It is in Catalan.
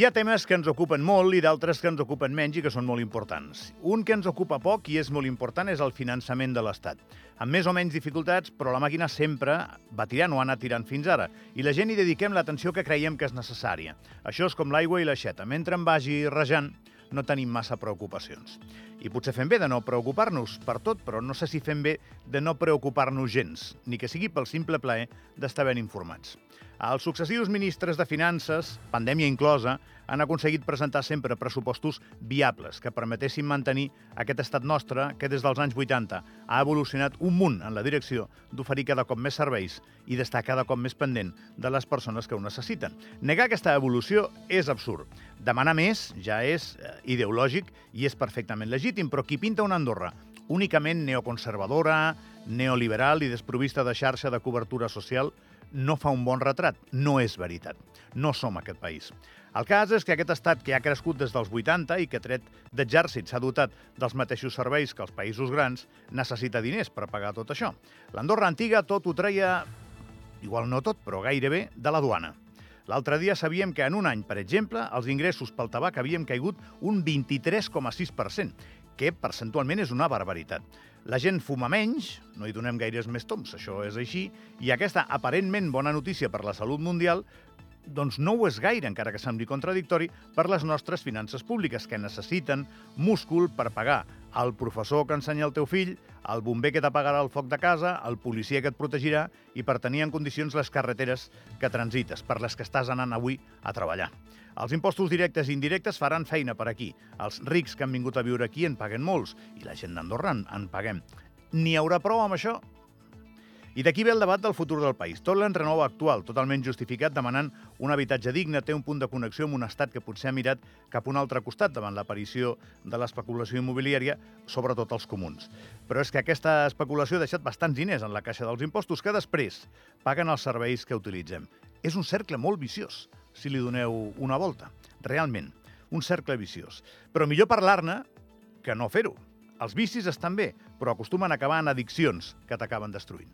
Hi ha temes que ens ocupen molt i d'altres que ens ocupen menys i que són molt importants. Un que ens ocupa poc i és molt important és el finançament de l'Estat. Amb més o menys dificultats, però la màquina sempre va tirant o ha anat tirant fins ara. I la gent hi dediquem l'atenció que creiem que és necessària. Això és com l'aigua i l'aixeta. Mentre em vagi rejant, no tenim massa preocupacions. I potser fem bé de no preocupar-nos per tot, però no sé si fem bé de no preocupar-nos gens, ni que sigui pel simple plaer d'estar ben informats. Els successius ministres de Finances, pandèmia inclosa, han aconseguit presentar sempre pressupostos viables que permetessin mantenir aquest estat nostre que des dels anys 80 ha evolucionat un munt en la direcció d'oferir cada cop més serveis i d'estar cada cop més pendent de les persones que ho necessiten. Negar aquesta evolució és absurd. Demanar més ja és eh, ideològic i és perfectament legítim, però qui pinta una Andorra únicament neoconservadora, neoliberal i desprovista de xarxa de cobertura social no fa un bon retrat. No és veritat. No som aquest país. El cas és que aquest estat que ha crescut des dels 80 i que tret d'exèrcit s'ha dotat dels mateixos serveis que els països grans, necessita diners per pagar tot això. L'Andorra antiga tot ho treia, igual no tot, però gairebé, de la duana. L'altre dia sabíem que en un any, per exemple, els ingressos pel tabac havien caigut un 23,6%, que percentualment és una barbaritat. La gent fuma menys, no hi donem gaires més toms, això és així, i aquesta aparentment bona notícia per la salut mundial doncs no ho és gaire, encara que sembli contradictori, per les nostres finances públiques, que necessiten múscul per pagar el professor que ensenya el teu fill, el bomber que t'apagarà el foc de casa, el policia que et protegirà i per tenir en condicions les carreteres que transites, per les que estàs anant avui a treballar. Els impostos directes i indirectes faran feina per aquí. Els rics que han vingut a viure aquí en paguen molts i la gent d'Andorra en, en paguem. N'hi haurà prou amb això? I d'aquí ve el debat del futur del país. Tot l'enrenou actual, totalment justificat, demanant un habitatge digne, té un punt de connexió amb un estat que potser ha mirat cap a un altre costat davant l'aparició de l'especulació immobiliària, sobretot els comuns. Però és que aquesta especulació ha deixat bastants diners en la caixa dels impostos que després paguen els serveis que utilitzem. És un cercle molt viciós, si li doneu una volta. Realment, un cercle viciós. Però millor parlar-ne que no fer-ho. Els vicis estan bé, però acostumen a acabar en addiccions que t'acaben destruint.